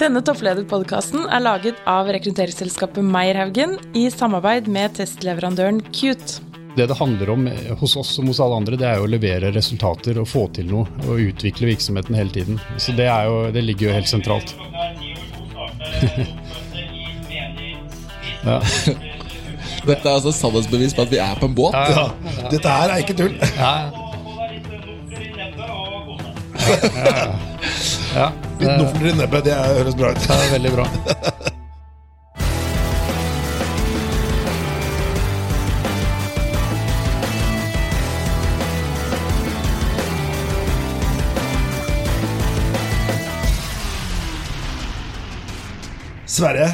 Denne topplederpodkasten er laget av rekrutteringsselskapet Meierhaugen i samarbeid med testleverandøren Cute. Det det handler om hos oss som hos alle andre, det er jo å levere resultater og få til noe. Og utvikle virksomheten hele tiden. Så det, er jo, det ligger jo helt sentralt. ja. Dette er altså sannhetsbevis på at vi er på en båt. Ja, Dette her er ikke tull. Ja. ja. Litt nofler i nebbet, det høres bra ut. Det er veldig bra. Sverre,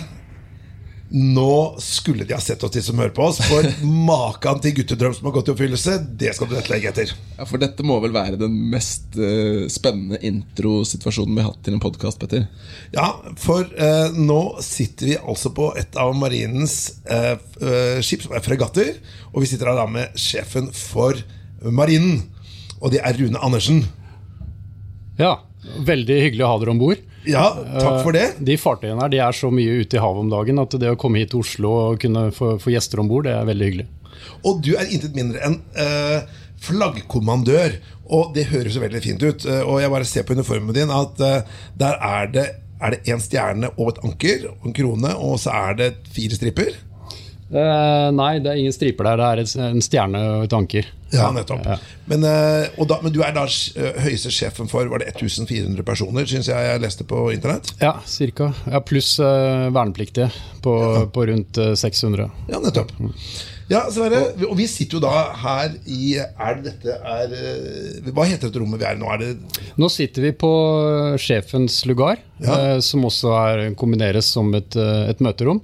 nå skulle de ha sett oss, de som hører på oss. For maken til guttedrøm som har gått i oppfyllelse, det skal du nettlegge etter. Ja, For dette må vel være den mest uh, spennende introsituasjonen vi har hatt til en podkast, Petter? Ja, for uh, nå sitter vi altså på et av marinens uh, skip, som er fregatter. Og vi sitter her da med sjefen for marinen. Og det er Rune Andersen. Ja, veldig hyggelig å ha dere om bord. Ja, takk for det. De fartøyene her de er så mye ute i havet om dagen at det å komme hit til Oslo og kunne få, få gjester om bord, det er veldig hyggelig. Og du er intet mindre enn uh, flaggkommandør. Og det høres så veldig fint ut. Uh, og jeg bare ser på uniformen din at uh, der er det er det én stjerne og et anker og en krone, og så er det fire striper? Uh, nei, det er ingen striper der. Det er en stjerne og et anker. Ja, nettopp. Ja. Men, uh, da, men, du er da høyeste sjefen for var det 1400 personer, syns jeg jeg leste på internett? Ja, cirka. Ja, pluss uh, vernepliktige på, ja. på, rundt 600. Ja, nettopp. Ja, Sverre, og vi sitter jo da her i Er det dette er Hva heter dette rommet vi er i nå? Er det nå sitter vi på sjefens lugar, ja. som også er, kombineres som et, et møterom.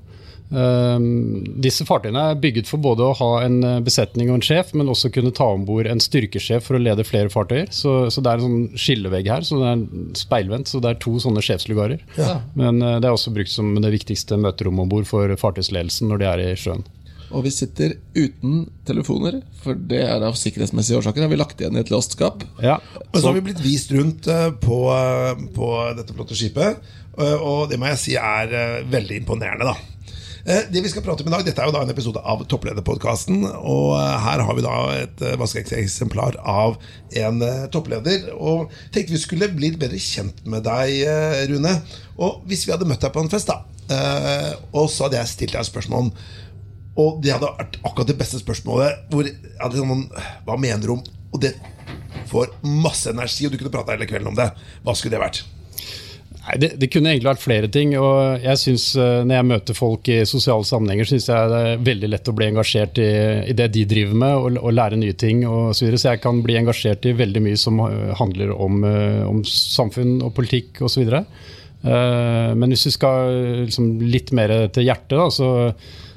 Um, disse fartøyene er bygget for både å ha en eh, besetning og en sjef, men også kunne ta om bord en styrkesjef for å lede flere fartøyer. Så, så, det er en sånn skillevegg her, så det er speilvendt. Så det er to sånne sjefslugarer. Ja. Men uh, det er også brukt som det viktigste møterommet om bord for fartøysledelsen når de er i sjøen. Og vi sitter uten telefoner, for det er av sikkerhetsmessige årsaker. Har vi lagt igjen i et låst skap. Ja. Og så har vi blitt vist rundt uh, på, på dette flotte skipet, og det må jeg si er veldig imponerende, da. Eh, det vi skal prate om i dag, Dette er jo da en episode av Topplederpodkasten. Og eh, her har vi da et eh, vaskeeksemplar av en toppleder. Og tenkte vi skulle bli bedre kjent med deg, Rune. Og hvis vi hadde møtt deg på en fest, da og så hadde jeg stilt deg spørsmål og det hadde vært akkurat det beste spørsmålet. Hvor jeg hadde sånn, Hva mener du om Og det får masse energi, og du kunne prata hele kvelden om det. Hva skulle det vært? Nei, det, det, kunne egentlig vært flere ting. og jeg synes, eh, Når jeg møter folk i sosiale sammenhenger, syns jeg det er veldig lett å bli engasjert i, i det de driver med, og, og lære nye ting. Og så, videre. så jeg kan bli engasjert i veldig mye som eh, handler om, eh, om samfunn og politikk osv. Men hvis vi skal liksom, litt mer til hjertet, da, så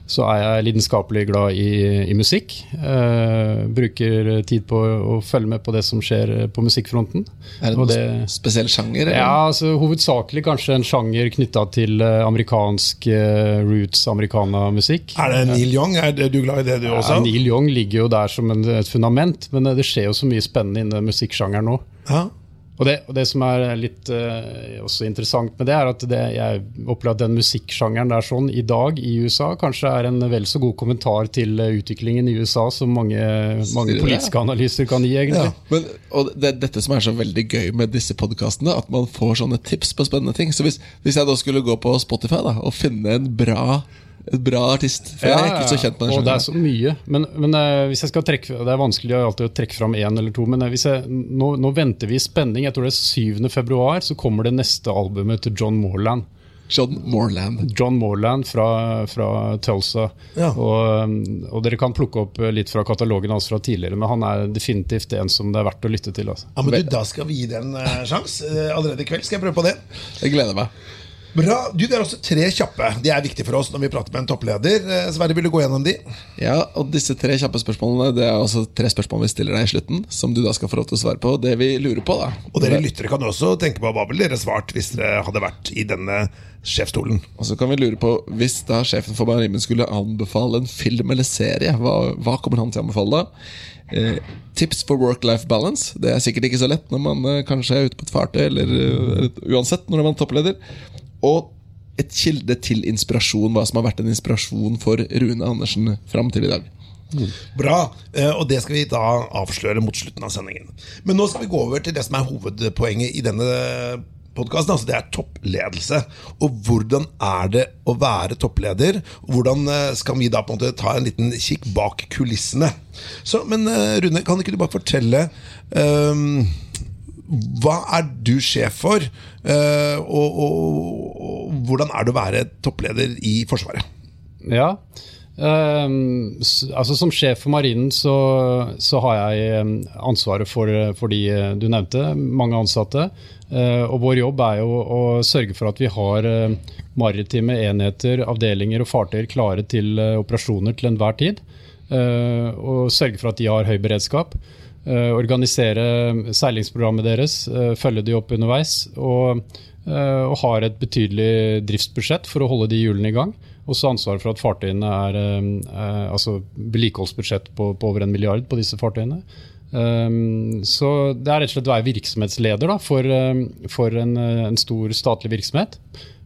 så er jeg lidenskapelig glad i, i musikk. Eh, bruker tid på å følge med på det som skjer på musikkfronten. Er det noen spesiell sjanger? Eller? Ja, altså, Hovedsakelig kanskje en sjanger knytta til eh, amerikansk eh, roots americana-musikk. Er det Neil Young? Er du glad i det, du også? Ja, Neil Young ligger jo der som en, et fundament, men eh, det skjer jo så mye spennende innen musikksjangeren nå. Ja. Og det, og det, som er litt uh, også interessant med det, er at det, jeg opplever at den musikksjangeren der sånn i dag i USA kanskje er en vel så god kommentar til uh, utviklingen i USA som mange, mange politiske analyser kan gi, egentlig. Ja, men, og det er dette som er så veldig gøy med disse podkastene, at man får sånne tips på spennende ting. Så hvis, hvis jeg da skulle gå på Spotify da, og finne en bra et bra artist. For ja, jeg er ikke så kjent med den. Og det er så mye. Men, men uh, hvis jeg skal trekke Det er vanskelig alltid å trekke fram én eller to, men uh, jeg, nå, nå, venter vi i spenning. Jeg tror det er 7. februar, så kommer det neste albumet til John Morland. John Morland. John Morland fra, fra Tulsa. Ja. Og, og, dere kan plukke opp litt fra katalogen hans fra tidligere, men han er definitivt en som det er verdt å lytte til. Altså. Ja, men du, Da skal vi gi det en uh, sjanse. allerede i kveld skal jeg prøve på det. Jeg gleder meg. Bra. Du, Vi har også tre kjappe. De er viktige for oss når vi prater med en toppleder. Eh, Sverre, vil du gå gjennom de? Ja, og disse tre kjappe spørsmålene Det er også tre spørsmål vi stiller deg i slutten. Som du da skal få lov til å svare på. Det vi lurer på da Og dere lyttere kan også tenke på hva ville dere svart hvis dere hadde vært i denne sjefstolen. Og så kan vi lure på Hvis da sjefen for Marimen skulle anbefale en film eller serie, hva, hva kommer han til å anbefale da? Eh, tips for work-life balance. Det er sikkert ikke så lett når man eh, kanskje er ute på et fartøy, eller uh, uansett når man er toppleder. Og et kilde til inspirasjon, hva som har vært en inspirasjon for Rune Andersen fram til i dag. Bra, eh, og det skal vi da avsløre mot slutten av sendingen. Men nå skal vi gå over til det som er hovedpoenget i denne podkasten. Altså det er toppledelse. Og hvordan er det å være toppleder? Hvordan eh, skal vi da på en måte ta en liten kikk bak kulissene? Så, Men eh, Rune, kan ikke du bare fortelle um, hva er du sjef for, og, og, og, hvordan er det å være toppleder i Forsvaret? Ja, um, altså Som sjef for Marinen så, så har jeg ansvaret for, for, de du nevnte, mange ansatte. Uh, og vår jobb er jo å sørge for at vi har uh, maritime enheter, avdelinger og fartøyer klare til operasjoner til enhver tid. og sørge for at de har høy beredskap. Eh, organisere seilingsprogrammet deres, eh, følge de opp underveis. Og, eh, og har et betydelig driftsbudsjett for å holde de hjulene i gang. Også ansvar for at fartøyene er altså vedlikeholdsbudsjett på, på, over en milliard på disse fartøyene. så det er rett og slett å være virksomhetsleder da, for, for en, en, stor statlig virksomhet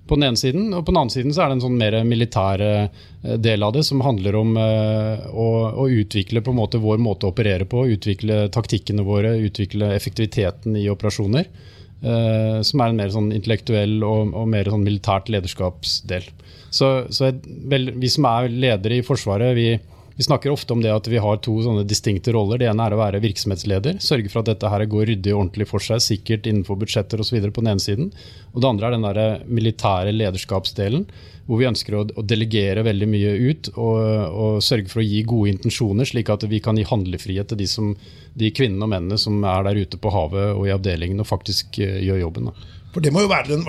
på den ene siden. Og på den andre siden så er det en sånn mer militær eh, del av det, som handler om eh, å, å, utvikle på en måte vår måte å operere på. Utvikle taktikkene våre, utvikle effektiviteten i operasjoner. Uh, som er en mer sånn intellektuell og, og mer sånn militært lederskapsdel. Så, så vel, vi som er ledere i Forsvaret, vi, vi snakker ofte om det at vi har to sånne distinkte roller. Det ene er å være virksomhetsleder, sørge for at dette her går ryddig og ordentlig for seg, sikkert innenfor budsjetter osv. på den ene siden. Og det andre er den der militære lederskapsdelen, hvor vi ønsker å, delegere veldig mye ut og, og, sørge for å gi gode intensjoner, slik at vi kan gi handlefrihet til de, som, de kvinnene og mennene som er der ute på havet og i avdelingen og faktisk uh, gjør jobben. For det må jo være den,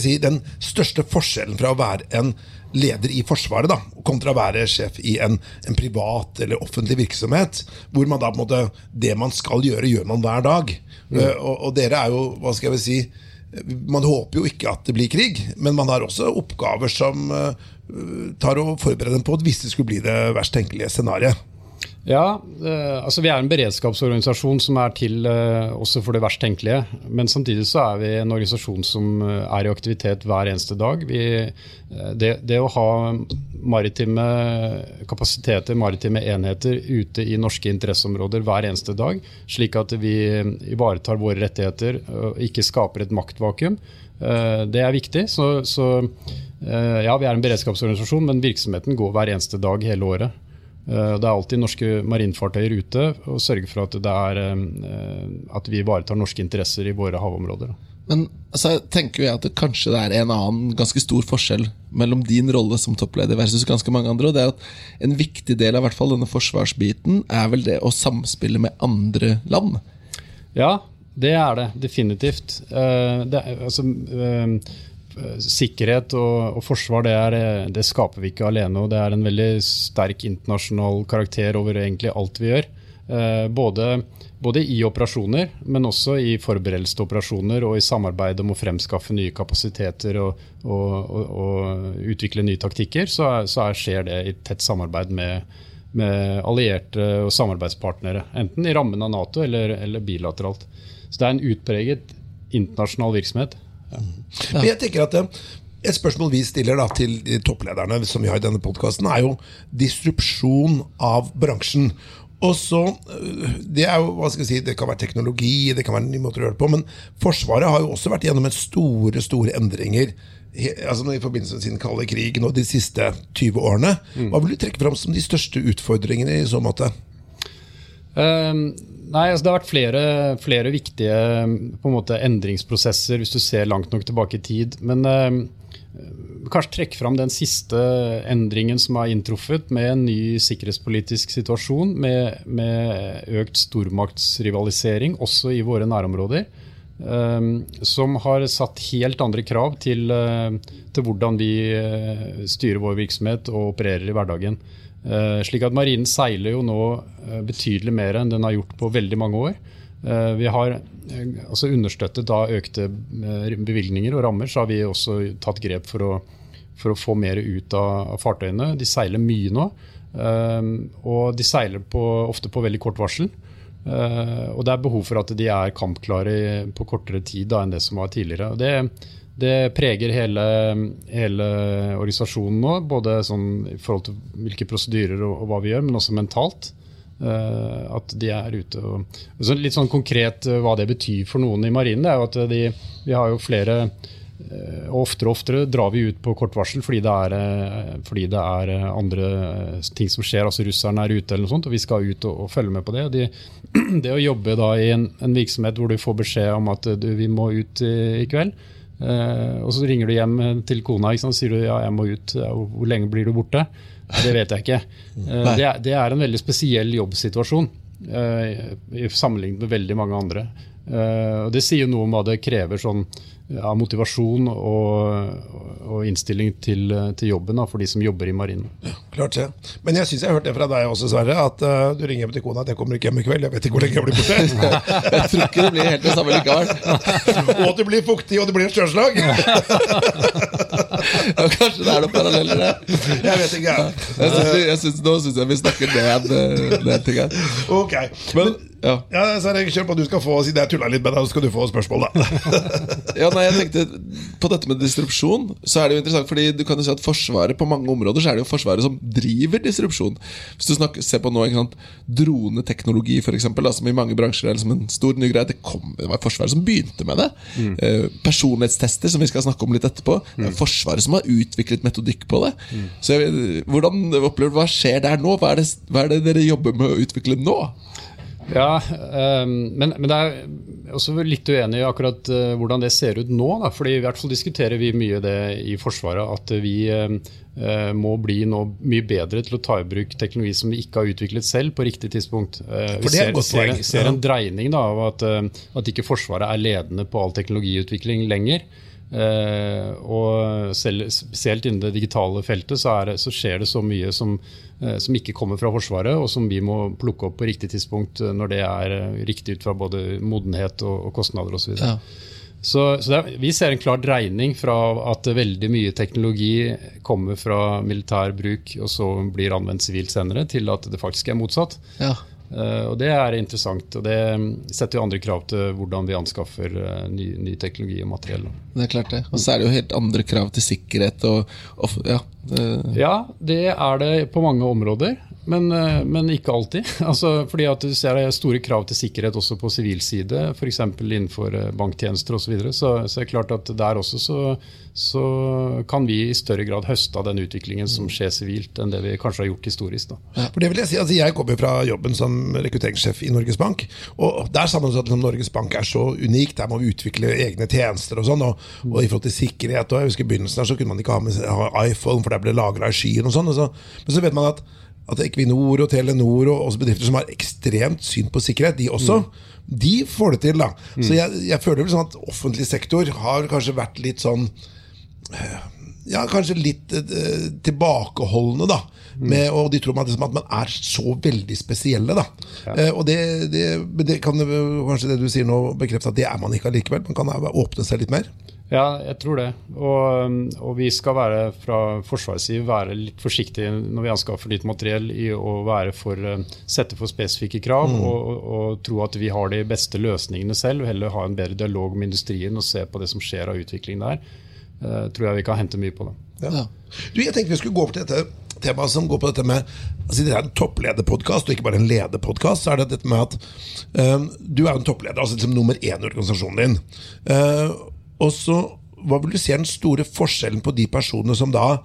si, den største forskjellen fra å være en leder i Forsvaret da, kontra å være sjef i en, en, privat eller offentlig virksomhet. Hvor man da på en måte Det man skal gjøre, gjør man hver dag. Mm. Uh, og, og, dere er jo, hva skal jeg si Man håper jo ikke at det blir krig, men man har også oppgaver som uh, tar og forbereder dem på at hvis det skulle bli det verst tenkelige scenarioet. Ja, eh, altså Vi er en beredskapsorganisasjon som er til eh, også for det verst tenkelige. Men samtidig så er vi en organisasjon som eh, er i aktivitet hver eneste dag. Vi, det, det, å ha maritime kapasiteter, maritime enheter ute i norske interesseområder hver eneste dag, slik at vi ivaretar våre rettigheter og ikke skaper et maktvakuum, det er viktig. Så, så ja, vi er en beredskapsorganisasjon, men virksomheten går hver eneste dag hele året. Eh, det er alltid norske marinfartøyer ute og sørger for at, er, eh, at, vi ivaretar norske interesser i våre havområder. Men altså, tenker jeg at det kanskje det er en annen ganske stor forskjell mellom din rolle som toppleder versus ganske mange andre. og det er at En viktig del av hvert fall denne forsvarsbiten er vel det å samspille med andre land? Ja, det er det definitivt. Uh, det, altså, sikkerhet og, og forsvar det, er, det, skaper vi ikke alene. og Det er en veldig sterk internasjonal karakter over egentlig alt vi gjør. Eh, både, både, i operasjoner, men også i forberedelse til operasjoner og i samarbeid om å fremskaffe nye kapasiteter og, og, og utvikle nye taktikker, så, så er, skjer det i tett samarbeid med, med, allierte og samarbeidspartnere. Enten i rammen av Nato eller, eller bilateralt. Så det er en utpreget internasjonal virksomhet. Men jeg tenker at eh, et spørsmål vi stiller da til topplederne som vi har i denne podkasten, er jo disrupsjon av bransjen. Og så, eh, Det er jo, hva skal jeg si, det kan være teknologi, det kan være nye måter å gjøre det på, men Forsvaret har jo også vært gjennom en store store endringer altså i forbindelse med sin kalde krig nå de siste 20 årene. Mm. Hva vil du trekke fram som de største utfordringene i så måte? Um, Nei, altså Det har vært flere, flere viktige måte, endringsprosesser hvis du ser langt nok tilbake i tid. Men eh, kanskje trekke fram den siste endringen som har inntruffet, med en ny sikkerhetspolitisk situasjon, med, med økt stormaktsrivalisering også i våre nærområder. Eh, som har satt helt andre krav til, eh, til hvordan vi eh, styrer vår virksomhet og opererer i hverdagen. Uh, slik at Marinen seiler jo nå uh, betydelig mer enn den har gjort på veldig mange år. Uh, vi har altså understøttet da økte bevilgninger og rammer, så har vi også tatt grep for å, for å få mer ut av, av, fartøyene. De seiler mye nå, og de seiler på, ofte på veldig kort varsel. Og det er behov for at de er kampklare på kortere tid da, enn det som var tidligere. Og det, det preger hele, hele, organisasjonen nå, både sånn i forhold til hvilke prosedyrer og, og, hva vi gjør, men også mentalt. Uh, at de er ute og, så Litt sånn konkret uh, hva det betyr for noen i marinen, det er jo at de, vi har jo flere Eh, og oftere og oftere drar vi ut på kort varsel fordi det er, eh, fordi det er eh, andre ting som skjer. altså Russerne er ute, eller noe sånt, og vi skal ut og, og følge med på det. De, det å jobbe da i en, en, virksomhet hvor du får beskjed om at du, vi må ut i, i kveld, eh, og så ringer du hjem til kona og sier du, ja, jeg må ut. Hvor lenge blir du borte? Det vet jeg ikke. Uh, det, er, det, er en veldig spesiell jobbsituasjon i sammenlignet med veldig mange andre. og Det sier noe om hva det krever sånn ja, motivasjon og, og innstilling til, til jobben da, for de som jobber i marinen. Ja, klart det. Men jeg syns jeg har hørt det fra deg også, Sverre. At uh, du ringer hjem til kona at jeg kommer ikke hjem i kveld. Jeg vet ikke hvor lenge jeg blir borte. jeg tror ikke det blir helt det samme likevel. og at det blir fuktig, og det blir et sjøslag. ja, kanskje det er noen paralleller der. Jeg vet ikke. Jeg synes, jeg synes, nå syns jeg vi snakker ned eh, den tingen. Ok. Men, ja. ja, så er det kjør på. Du skal få, Siden jeg tulla litt med deg, så skal du få spørsmål, da. ja, nei, jeg tenkte På dette med disrupsjon Så er det jo interessant, fordi du kan jo si at Forsvaret på mange områder Så er det jo Forsvaret som driver disrupsjon Hvis du snakker, ser på nå ikke sant, droneteknologi, f.eks., som i mange bransjer er liksom en stor ny greie. Det, kom, det var Forsvaret som begynte med det. Mm. Eh, personlighetstester, som vi skal snakke om litt etterpå. Det er mm. Forsvaret som har utviklet metodikk på det. Mm. Så jeg, hvordan opplever du Hva skjer der nå? Hva er, det, hva er det dere jobber med å utvikle nå? Ja, um, men, men, det er også litt uenig i akkurat uh, hvordan det ser ut nå. Da. fordi i hvert fall diskuterer vi mye det i Forsvaret. At vi uh, må bli nå mye bedre til å ta i bruk teknologi som vi ikke har utviklet selv på riktig tidspunkt. Uh, vi ser, ser, ser, en dreining da, av at, at ikke Forsvaret er ledende på all teknologiutvikling lenger. Uh, og selv, spesielt innen det digitale feltet så, er, så skjer det så mye som, uh, som, ikke kommer fra Forsvaret, og som vi må plukke opp på riktig tidspunkt uh, når det er riktig ut fra både modenhet og, og kostnader osv. Så, ja. så, så er, vi ser en klar dreining fra at veldig mye teknologi kommer fra militær bruk og så blir anvendt sivilt senere, til at det faktisk er motsatt. Ja. Uh, og Det er interessant, og det mm, setter jo andre krav til hvordan vi anskaffer uh, ny, ny, teknologi og materiell. Det er klart det. Og så er det jo helt andre krav til sikkerhet. Og, og ja, det... ja, det er det på mange områder. Men, uh, men ikke alltid. altså, fordi at Du ser det er store krav til sikkerhet også på sivil side, f.eks. innenfor banktjenester osv. Så, videre. så Så det er klart at der også så, så, kan vi i større grad høste av den utviklingen som skjer sivilt, enn det vi kanskje har gjort historisk. Ja, for det vil Jeg si, altså jeg kommer fra jobben som rekrutteringssjef i Norges Bank. og Der sa man at Norges Bank er så unik. Der må vi utvikle egne tjenester og sånn. Og, og, i forhold til sikkerhet og jeg husker I begynnelsen her så kunne man ikke ha med ha iPhone, for der ble det lagra i skyen. og sånn. Og så, men så vet man at, at Equinor og Telenor og også bedrifter som har ekstremt syn på sikkerhet, de også. Mm. De får det til. da. Mm. Så jeg, jeg føler vel sånn at offentlig sektor har kanskje vært litt sånn ja, kanskje litt uh, tilbakeholdne, da. Mm. Med, og de tror man, liksom at man er så veldig spesielle, da. Ja. Uh, og det, det, det, kan kanskje det du sier nå bekrefte at det er man ikke allikevel. Man kan åpne seg litt mer. Ja, jeg tror det. Og, og vi skal være fra Forsvarets side være litt forsiktige når vi anskaffer nytt materiell i å være for, eh, sette for spesifikke krav mm. og, og, tro at vi har de beste løsningene selv. og Heller ha en bedre dialog med industrien og se på det som skjer av utvikling der uh, tror jeg vi kan hente mye på det. Ja. Du, jeg tenkte vi skulle gå opp til dette temaet som går på dette med altså Det er en topplederpodkast, og ikke bare en lederpodkast. Så er det dette med at uh, du er en toppleder, altså liksom nummer én i organisasjonen din. Uh, og så, Hva vil du si er den store forskjellen på de personene som da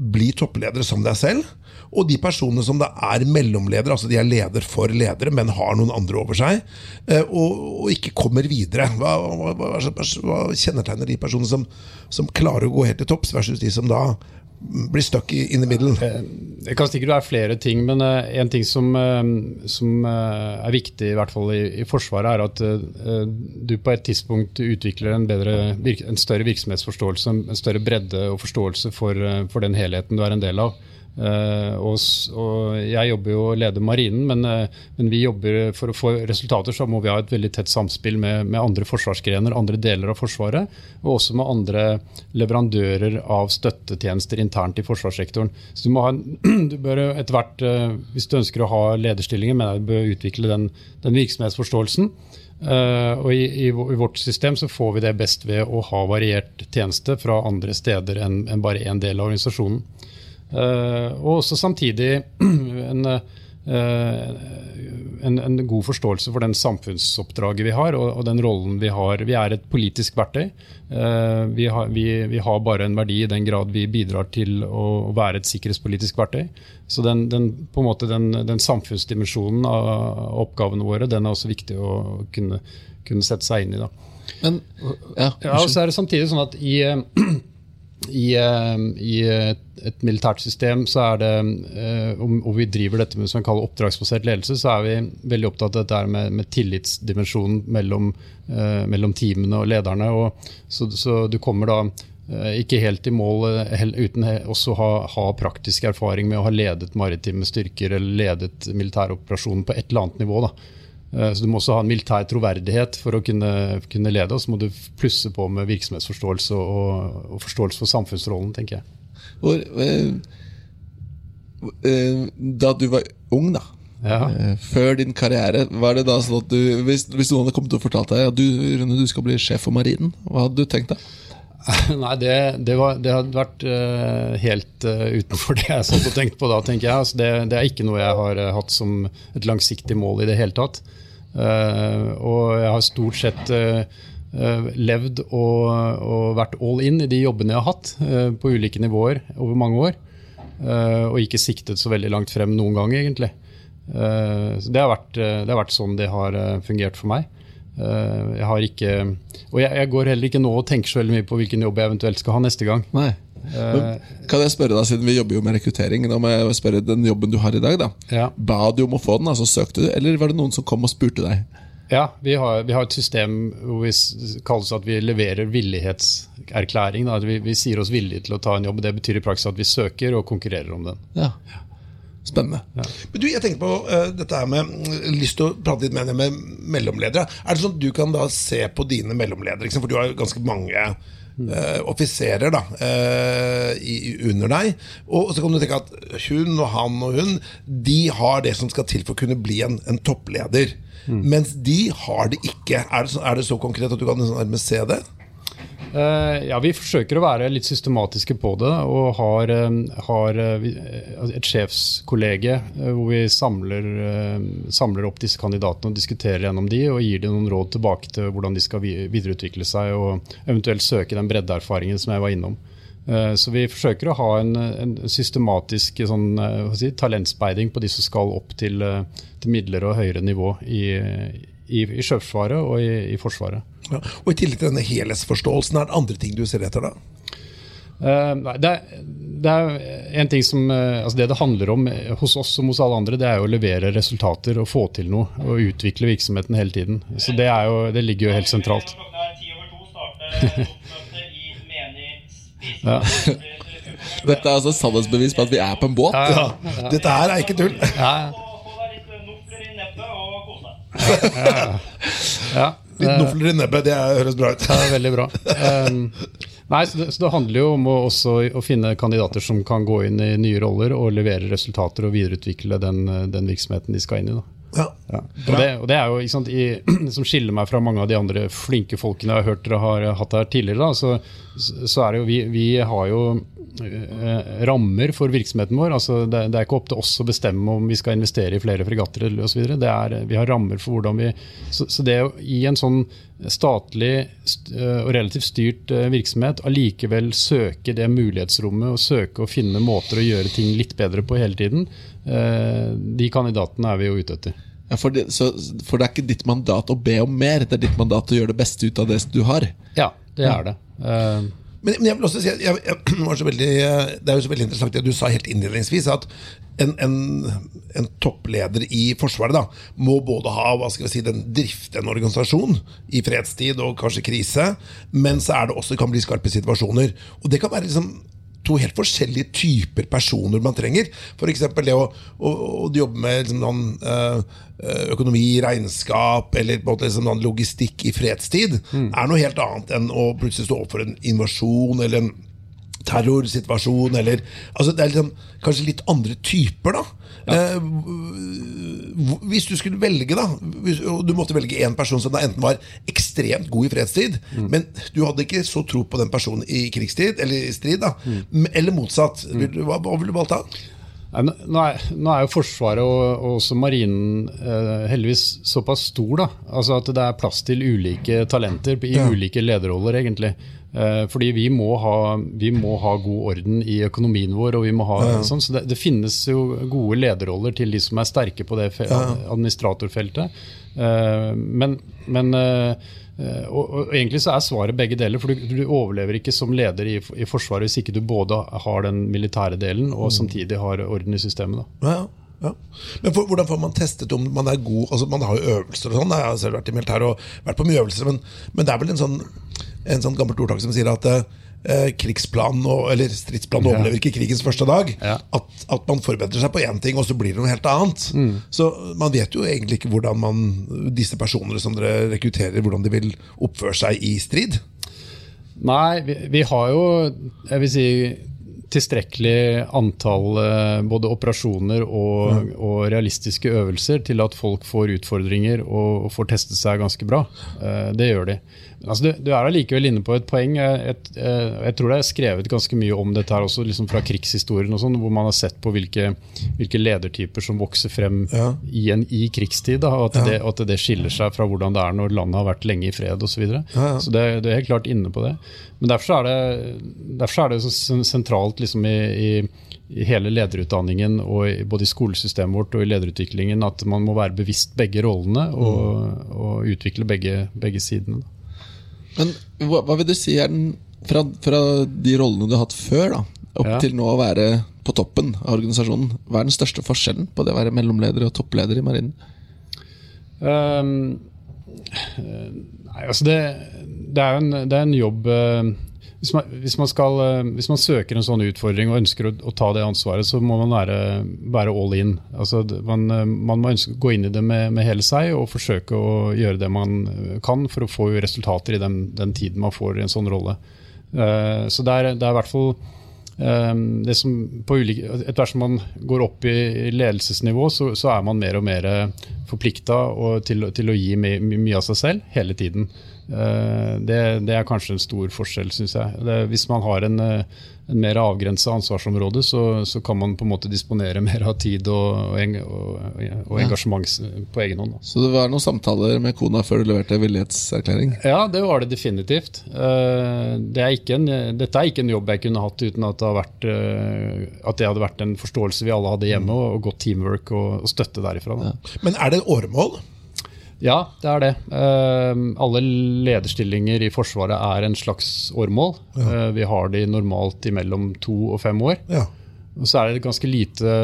blir toppledere som deg selv, og de personene som da er mellomledere, altså de er leder for ledere, men har noen andre over seg, eh, og, og ikke kommer videre. Hva, hva, hva, hva, kjennetegner de personene som, som klarer å gå helt til topps, versus de som da blir stuck in the middle? Eh, det kan sikkert være flere ting, men eh, en ting som, som er viktig, i hvert fall i, i, Forsvaret, er at du på et tidspunkt utvikler en, bedre, en større virksomhetsforståelse, en større bredde og forståelse for, for den helheten du er en del av. Uh, og, og, jeg jobber jo og leder Marinen, men, uh, men, vi jobber for å få resultater, så må vi ha et veldig tett samspill med, med, andre forsvarsgrener, andre deler av Forsvaret, og også med andre leverandører av støttetjenester internt i forsvarssektoren. Så du må ha, du bør etter hvert, uh, hvis du ønsker å ha lederstillinger, men du bør utvikle den, den virksomhetsforståelsen. og i, i, vårt system så får vi det best ved å ha variert tjeneste fra andre steder enn en bare én del av organisasjonen. Eh, og også samtidig en, eh, en, en, god forståelse for den samfunnsoppdraget vi har, og, og, den rollen vi har. Vi er et politisk verktøy. Eh, vi har, vi, vi har, bare en verdi i den grad vi bidrar til å være et sikkerhetspolitisk verktøy. Så den, den, på en måte den, den samfunnsdimensjonen av oppgavene våre den er også viktig å kunne, kunne sette seg inn i. Da. Men, ja, ja, og så er det samtidig sånn at i i, eh, i et, militært system så er det, eh, og vi driver dette med som kaller oppdragsbasert ledelse, så er vi veldig opptatt av dette med, med tillitsdimensjonen mellom, eh, mellom, teamene og lederne. Og så, så, du kommer da ikke helt i mål uten også å ha, ha, praktisk erfaring med å ha ledet maritime styrker eller ledet militæroperasjonen på et eller annet nivå. da. Eh, så Du må også ha en militær troverdighet for å kunne, kunne lede. Og så må du plusse på med virksomhetsforståelse og, og forståelse for samfunnsrollen, tenker jeg. Og, eh, eh, da du var ung, da, ja. før din karriere, var det da sånn at du, hvis, hvis noen hadde kommet og fortalt deg at du, Rune, du skal bli sjef for Marinen, hva hadde du tenkt da? Nei, det, det, var, det, hadde vært uh, helt uh, utenfor det jeg satt og tenkte på da, tenker jeg. Altså, det, det, er ikke noe jeg har hatt som et langsiktig mål i det hele tatt. Og jeg har stort sett levd og, og, vært all in i de jobbene jeg har hatt, på ulike nivåer over mange år. og ikke siktet så veldig langt frem noen gang, egentlig. så det har, vært, det har vært sånn det har fungert for meg. Eh, jeg har ikke Og jeg, jeg, går heller ikke nå og tenker så veldig mye på hvilken jobb jeg eventuelt skal ha neste gang. Nei. Men, kan jeg spørre deg, siden Vi jobber jo med rekruttering. Da må jeg spørre Den jobben du har i dag, da ja. ba du om å få den? altså Søkte du, eller var det noen som kom og spurte deg? Ja, vi har, vi har et system hvor vi kalles at vi leverer villighetserklæring. Vi, vi, sier oss villige til å ta en jobb. Det betyr i praksis at vi søker og konkurrerer om den. Ja. Spennende. Ja. Men du, jeg tenker på uh, dette her med mm, lyst til å prate litt med, med mellomledere. Er det sånn at du kan da se på dine mellomledere, for du har ganske mange uh, offiserer da, uh, i, under deg. Og, så kan du tenke at hun og han og hun De har det som skal til for å kunne bli en, en toppleder. Mm. Mens de har det ikke. Er det, så, er det så konkret at du kan nærmest se det? Uh, ja, Vi forsøker å være litt systematiske på det. Og har, uh, har uh, et sjefskollege hvor vi samler, samler, opp disse kandidatene og diskuterer gjennom de, og gir dem noen råd tilbake til hvordan de skal videreutvikle seg og eventuelt søke den breddeerfaringen som jeg var innom. Så vi forsøker å ha en, en systematisk sånn, si, talentspeiding på de som skal opp til, til midler og høyere nivå i, i, i Sjøforsvaret og i, i Forsvaret. Ja. Og I tillegg til denne helhetsforståelsen, er det andre ting du ser etter da? Uh, det, er, det, er, en ting som, uh, altså det det handler om eh, hos oss som hos alle andre, det er jo å levere resultater og få til noe. Og utvikle virksomheten hele tiden. Så det, jo, det ligger jo helt sentralt. ja. Dette er altså sannhetsbevis på at vi er på en båt. Ja, ja. Dette her er ikke tull. Ja. ja. Litt nofler i nebbet, det høres bra ut. Ja, veldig bra. Um, nei, så det, så det, handler jo om å, også, å finne kandidater som kan gå inn i nye roller og levere resultater og videreutvikle den, den virksomheten de skal inn i. Da. Ja. Ja. Og, det, og, det, er jo sant, i, som skiller meg fra mange av de andre flinke folkene jeg har hørt dere har hatt her tidligere. Da, så, så, er det jo vi, vi har jo Eh, rammer for virksomheten vår. Altså det, det, er ikke opp til oss å bestemme om vi skal investere i flere fregatter osv. Vi har rammer for hvordan vi Så, så det å i en sånn statlig eh, og relativt styrt eh, virksomhet allikevel søke det mulighetsrommet og søke å finne måter å gjøre ting litt bedre på hele tiden, de kandidatene er vi jo ute etter. Ja, for, det, så, for, det, er ikke ditt mandat å be om mer, det er ditt mandat å gjøre det beste ut av det du har? Ja, det er det. Uh, men, men, jeg vil også si at jeg, jeg, var så veldig, det er jo så veldig interessant det du sa helt innledningsvis, at en, en, en, toppleder i Forsvaret da, må både ha hva skal vi si, den drifte en organisasjon i fredstid og kanskje krise, men så er det også det kan bli skarpe situasjoner. Og det kan være liksom to helt forskjellige typer personer man trenger. F.eks. det å, å, å, jobbe med liksom, noen, øh, økonomi, regnskap eller måte, liksom, logistikk i fredstid, mm. er noe helt annet enn å plutselig stå opp for en invasjon eller en terrorsituasjon, eller altså Det er liksom, kanskje litt andre typer, da. Ja. Eh, hvis du skulle velge, da og du måtte velge én person som da enten var ekstremt god i fredstid, mm. men du hadde ikke så tro på den personen i krigstid, eller i strid, da, mm. eller motsatt. Mm. Hva, hva ville du valgt da? Nå er, nå er, jo Forsvaret og, og også Marinen eh, heldigvis såpass stor da, altså at det er plass til ulike talenter i ja. ulike lederroller, egentlig. Eh, fordi vi må, ha, vi må, ha, god orden i økonomien vår. og vi må ha ja. sånn, så det, det, finnes jo gode lederroller til de som er sterke på det ja. administratorfeltet. Eh, men, men Eh, og, og, Egentlig så er svaret begge deler. for Du, du overlever ikke som leder i, i, Forsvaret hvis ikke du både har den militære delen og mm. samtidig har orden i systemet. Da. Ja, ja. Men for, Hvordan får man testet om man er god? Altså Man har jo øvelser og sånn. Jeg har selv vært i militæret og vært på mye øvelser, men, men det er vel en sånn, en sånn gammelt ordtak som sier at eh, krigsplanen eller stridsplanen ja. overlever ikke krigens første dag. Ja. At, at, man forbereder seg på én ting, og så blir det noe helt annet. Mm. Så man vet jo egentlig ikke hvordan man, disse personene som dere rekrutterer, hvordan de vil oppføre seg i strid. Nei, vi, vi har jo jeg vil si tilstrekkelig antall eh, både operasjoner og, og, realistiske øvelser til at folk får utfordringer og, og får testet seg ganske bra. Eh, det gjør de. Altså, du, du, er allikevel inne på et poeng. Jeg, jeg, jeg, tror det er skrevet ganske mye om dette her også, liksom fra krigshistorien, og sånn, hvor man har sett på hvilke, hvilke ledertyper som vokser frem ja. i, en, i krigstid. Da, og at, ja. det, at, det, skiller seg fra hvordan det er når landet har vært lenge i fred osv. Så, videre. ja, så det, det, er helt klart inne på det. Men derfor er det, derfor er det så sentralt liksom i, i i hele lederutdanningen, og både i skolesystemet vårt og i lederutviklingen, at man må være bevisst begge rollene og, mm. og utvikle begge, begge sidene. Men hva, hva, vil du si er den, fra, fra, de rollene du har hatt før, da, opp ja. til nå å være på toppen av organisasjonen, hva er den største forskjellen på det å være mellomleder og toppleder i Marinen? Um, nei, altså det, det, er en, det, er en, jobb uh, hvis man, hvis, man skal, eh, hvis man, søker en sånn utfordring og ønsker å, å, ta det ansvaret, så må man være, være all in. Altså, man, eh, man, må ønske, gå inn i det med, med, hele seg og forsøke å gjøre det man eh, kan for å få resultater i den, den tiden man får i en sånn rolle. Uh, så det er, det er i hvert fall um, det som ulike, Etter hvert som man går opp i ledelsesnivå, så, så er man mer og mer forplikta til, til, å gi mye, mye av seg selv hele tiden. Eh, det, det, er kanskje en stor forskjell, syns jeg. Det, hvis man har en, eh, en mer avgrensa ansvarsområde, så, så, kan man på en måte disponere mer av tid og, og, og, og engasjement på egen hånd. Så det var noen samtaler med kona før du leverte villighetserklæring? Ja, det var det definitivt. Eh, det er en, dette er ikke en jobb jeg kunne hatt uten at det, vært, at det hadde vært en forståelse vi alle hadde hjemme, og godt teamwork og, støtte derifra. Ja. Men er det et åremål? Ja, det er det. Uh, alle lederstillinger i Forsvaret er en slags årmål. Ja. Uh, vi har de normalt imellom to og fem år. Ja. Og så er det ganske lite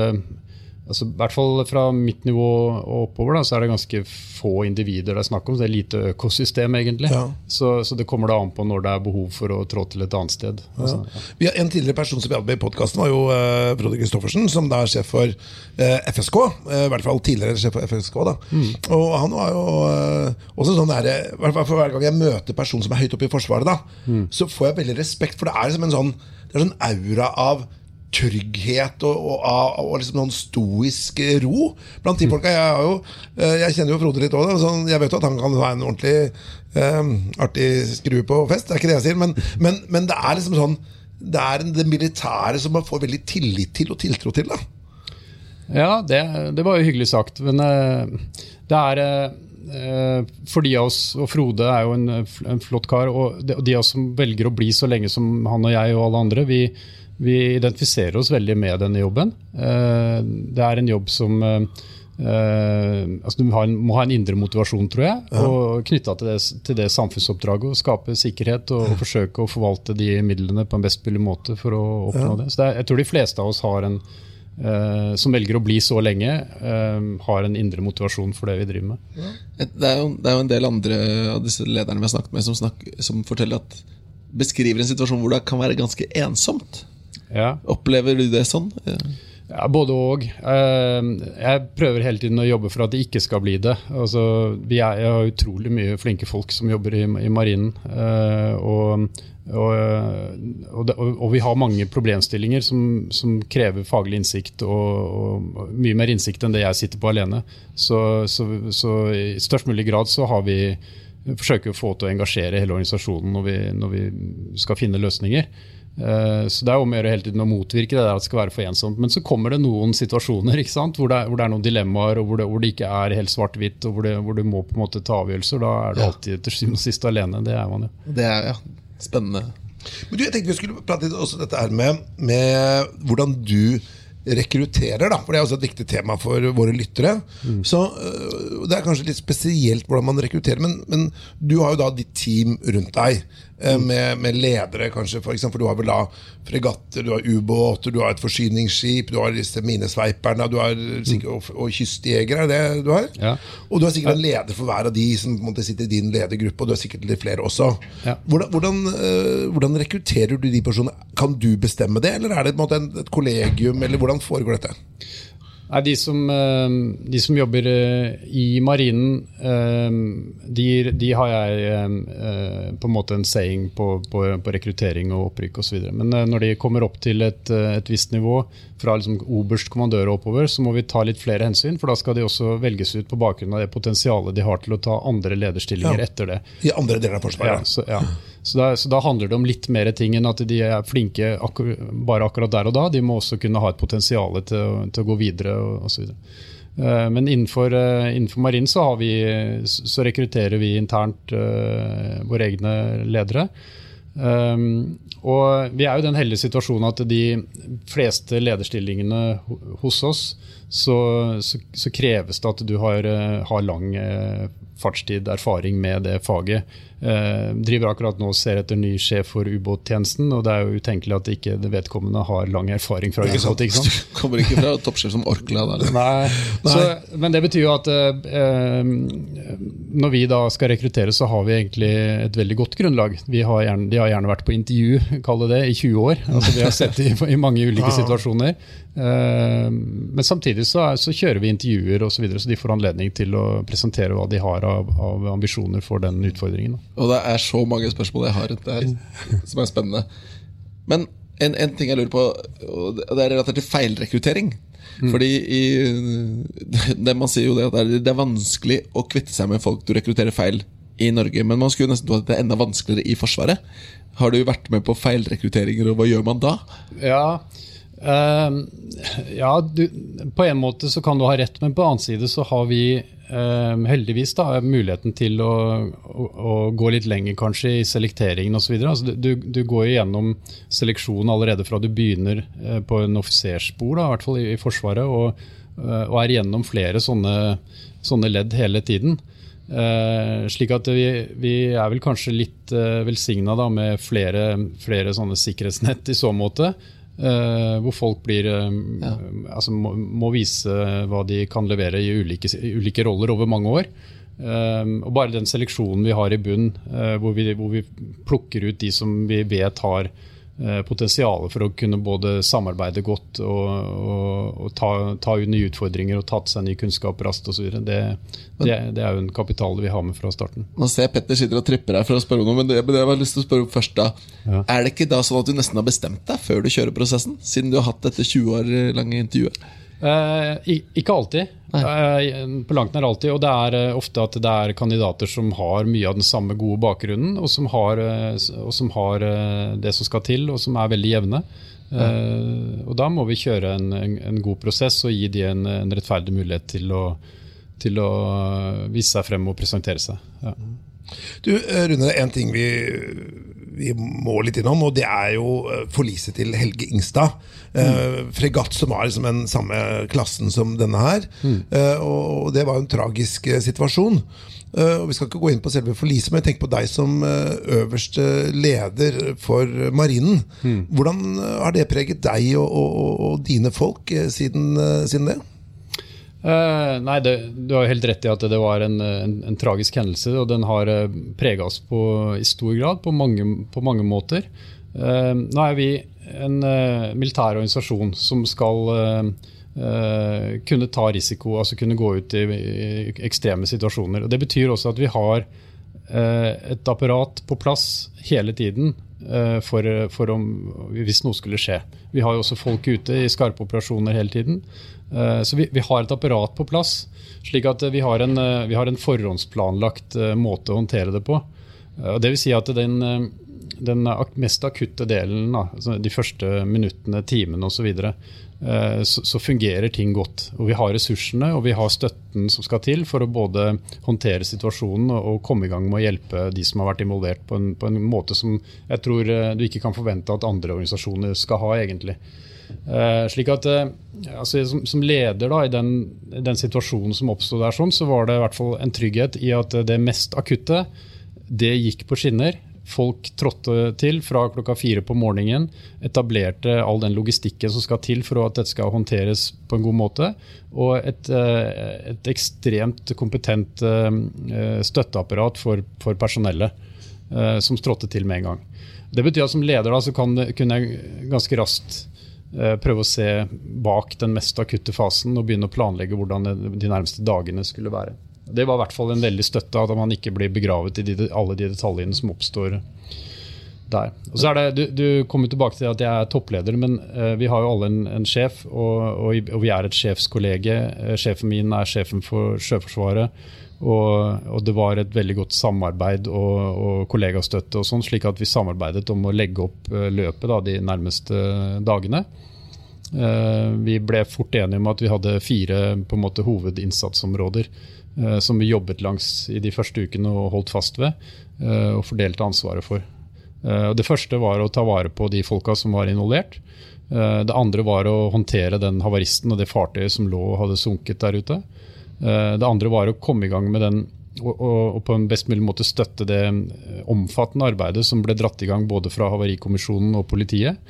altså, I hvert fall fra mitt nivå og oppover da, så er det ganske få individer det er snakk om. Så det er lite økosystem, egentlig. Ja. Så, så, det kommer da an på når det er behov for å trå til et annet sted. Altså, ja. Vi har En tidligere person som vi hadde med i podkasten, var jo uh, Frode Christoffersen, som da er sjef for uh, FSK. Uh, I hvert fall tidligere sjef for FSK. da. Mm. Og han var jo uh, også sånn der, for Hver gang jeg møter personer som er høyt oppe i Forsvaret, da, mm. så får jeg veldig respekt, for det er liksom en sånn, det er sånn aura av trygghet og, og, og, og liksom noen stoisk ro blant de folka. Jeg, jo, eh, jeg kjenner jo Frode litt òg, Sånn, jeg vet jo at han kan ha en ordentlig um, artig skrue på fest. Det er ikke det jeg sier, men, men, men det er liksom sånn Det er det militære som man får veldig tillit til og tiltro til. da Ja, det, det var jo hyggelig sagt. Men uh, det er for de av oss, og Frode er jo en, en flott kar, og de, de, av oss som velger å bli så lenge som han og jeg og alle andre, vi, vi identifiserer oss veldig med denne jobben. Eh, det er en jobb som Uh, altså Du må ha, en, må ha, en, indre motivasjon, tror jeg, ja. og knytta til, til, det samfunnsoppdraget. Å skape sikkerhet og, og, forsøke å forvalte de midlene på en best mulig måte for å oppnå ja. det. Så det er, Jeg tror de fleste av oss en, uh, som velger å bli så lenge, uh, har en indre motivasjon for det vi driver med. Ja. Det, er jo, det, er jo, en del andre av disse lederne vi har snakket med, som, snakker, som forteller at beskriver en situasjon hvor det kan være ganske ensomt. Ja. Opplever du det sånn? Ja, Både og. Eh, Jeg prøver hele tiden å jobbe for at det ikke skal bli det. Altså, vi er, jeg har utrolig mye flinke folk som jobber i, i marinen. eh, Og, og, og, og, vi har mange problemstillinger som, som krever faglig innsikt, og mye mer innsikt enn det jeg sitter på alene. Så, så, så i størst mulig grad så har vi forsøker å få til å engasjere hele organisasjonen når vi, når vi skal finne løsninger. Eh, Så det er om å gjøre hele tiden å motvirke det der at det skal være for ensomt. Men så kommer det noen situasjoner ikke sant? Hvor, det er, hvor det er noen dilemmaer, og hvor det, hvor det ikke er helt svart-hvitt, og hvor, det, hvor du må på en måte ta avgjørelser. Da er du Ja. alltid til syvende og sist alene. Det er man jo. Det er ja, spennende. Men du, jeg tenkte vi skulle prate litt også dette her med, med hvordan du rekrutterer, da. For det er også et viktig tema for våre lyttere. Så øh, Det er kanskje litt spesielt hvordan man rekrutterer, men, men du har jo da ditt team rundt deg. Øh, Med, med ledere, kanskje, for eksempel. Du har vel da fregatter, du har ubåter, du har et forsyningsskip, du har disse minesveiperne, du har sikkert, og, og kystjegere, er det du har? Ja. Og du har sikkert en leder for hver av de som måte sitter i din ledergruppe, og du har sikkert litt flere også. Ja. Hvordan, hvordan, øh, hvordan rekrutterer du de personene? Kan du bestemme det, eller er det på en måte et kollegium, eller hvordan foregår dette? Nei, de, som, eh, de som jobber eh, i marinen, eh, de, de har jeg på en måte en saying på, på, på rekruttering og opprykk osv. Men når de kommer opp til et, et visst nivå, fra liksom oberst kommandør og oppover, så må vi ta litt flere hensyn. For da skal de også velges ut på bakgrunn av det potensialet de har til å ta andre lederstillinger Ja. etter det. I andre deler av Ja, Forsvaret? så, ja. Så, da, så da handler det om litt mer ting enn at de er flinke akkur bare akkurat der og da. De må også kunne ha et potensial til, til å gå videre osv. Men innenfor, eh, innenfor marin så, vi, så rekrutterer vi internt uh, våre egne ledere. Um, og vi er jo i den heldige situasjonen at de fleste lederstillingene hos oss, så, så, så kreves det at du har, eh, har lang eh, fartstid, erfaring med det faget. Eh, driver akkurat nå og ser etter ny sjef for ubåttjenesten, og det er jo utenkelig at ikke det vedkommende har lang erfaring fra ubåt. ikke sant? Kommer ikke fra toppsjef som Orkla. Der. Nei. Nei, så, men det betyr jo at eh, eh, når vi da skal rekruttere, så har vi egentlig et veldig godt grunnlag. Vi har gjerne, de har gjerne vært på intervju, kall det det, i 20 år. Altså, vi har sett det i, i mange ulike situasjoner. Eh, men samtidig så, er, så kjører vi intervjuer og så, videre, så de får anledning til å presentere hva de har av, av ambisjoner for den utfordringen. Da. Og det er så mange spørsmål jeg har rundt det her, som er spennende. Men en, en ting jeg lurer på, og det er relatert til feilrekruttering. Fordi i, det Man sier jo det at det er, vanskelig å kvitte seg med folk du rekrutterer feil i Norge. Men man skulle nesten tro at det er enda vanskeligere i Forsvaret. Har du vært med på feilrekrutteringer, og hva gjør man da? Ja, øh, ja du, på en måte så kan du ha rett, men på annen side så har vi heldigvis da muligheten til å, å, å gå litt lenger kanskje i selekteringen osv. Altså, du, du, går gjennom seleksjonen allerede fra du begynner eh, på en offiserspor, i hvert fall i, i Forsvaret, og, eh, og er gjennom flere sånne, sånne ledd hele tiden. Eh, slik at vi, vi er vel kanskje litt uh, velsigna med flere, flere sånne sikkerhetsnett i så måte. Eh, hvor folk blir, eh, altså må, må vise hva de kan levere i ulike, ulike roller over mange år. Uh, og bare den seleksjonen vi har i bunn, hvor, vi, hvor vi plukker ut de som vi vet har eh, potensialet for å kunne både samarbeide godt og, og, og ta, ta nye utfordringer og ta til seg ny kunnskap raskt osv. Det, det, det er jo en kapital vi har med fra starten. Nå ser jeg Petter sitter og tripper her for å spørre noe, men det, men jeg har lyst til å spørre først da Ja. Er det ikke da sånn at du nesten har bestemt deg før du kjører prosessen? Siden du har hatt dette 20 år lange intervjuet? Eh, ikke alltid. Eh, på langt nær alltid. Og det er eh, ofte at det er kandidater som har mye av den samme gode bakgrunnen, og som har, eh, og som har det som skal til, og som er veldig jevne. Eh, og da må vi kjøre en, en, en god prosess og gi de en, en rettferdig mulighet til å, til å vise seg frem og presentere seg. Ja. Du, Rune, en ting vi, vi må litt innom, og det er jo eh, forliset til Helge Ingstad. Eh, fregatt som var liksom den samme klassen som denne her. Eh, og det var en tragisk situasjon. Eh, og Vi skal ikke gå inn på selve forliset, men tenk på deg som øverste leder for marinen. Hvordan eh, har det preget deg og, og, og, dine folk siden, siden det? Eh, nei, det, Du har helt rett i at det var en, en, en tragisk hendelse, og den har uh, prega oss på, i stor grad på mange, på mange måter. Uh, nå er vi en uh, militær organisasjon som skal kunne ta risiko, altså kunne gå ut i, i, ekstreme situasjoner. Og Det betyr også at vi har et apparat på plass hele tiden for, for om, hvis noe skulle skje. Vi har jo også folk ute i skarpe operasjoner hele tiden. Så vi, vi har et apparat på plass, slik at vi har en, vi har en forhåndsplanlagt måte å håndtere det på. Det vil si at den den mest akutte delen, altså de første minuttene, timene osv., eh, så, fungerer ting godt. Og Vi har ressursene og vi har støtten som skal til for å både håndtere situasjonen og komme i gang med å hjelpe de som har vært involvert, på en, på en måte som jeg tror eh, du ikke kan forvente at andre organisasjoner skal ha, egentlig. Uh, slik at altså, som, som, leder da, i den, den situasjonen som oppstod der, sånn, så var det i hvert fall en trygghet i at det mest akutte det gikk på skinner. Folk trådte til fra klokka fire på morgenen, etablerte all den logistikken som skal til for at dette skal håndteres på en god måte, og et, eh, et ekstremt kompetent eh, støtteapparat for, for personellet eh, som trådte til med en gang. Det betyr at som leder da, så kan, kunne jeg ganske raskt prøve å se bak den mest akutte fasen og begynne å planlegge hvordan de nærmeste dagene skulle være. Det var i hvert fall en veldig støtte at man ikke blir begravet i de, alle de detaljene som oppstår der. Og så er det, Du, du kommer tilbake til at jeg er toppleder, men uh, vi har jo alle en, en sjef. Og, og, og, vi er et sjefskollege. Uh, sjefen min er sjefen for Sjøforsvaret. Og, og, det var et veldig godt samarbeid og, kollegastøtte, og sånn, slik at vi samarbeidet om å legge opp uh, løpet da, de nærmeste dagene. vi ble fort enige om at vi hadde fire på en måte, hovedinnsatsområder. Eh, som vi jobbet langs i de første ukene og holdt fast ved eh, og fordelte ansvaret for. Eh, det første var å ta vare på de folka som var involvert. Det andre var å håndtere den havaristen og det fartøyet som lå og hadde sunket der ute. Det andre var å komme i gang med den og, og, på en best mulig måte støtte det omfattende arbeidet som ble dratt i gang både fra Havarikommisjonen og politiet.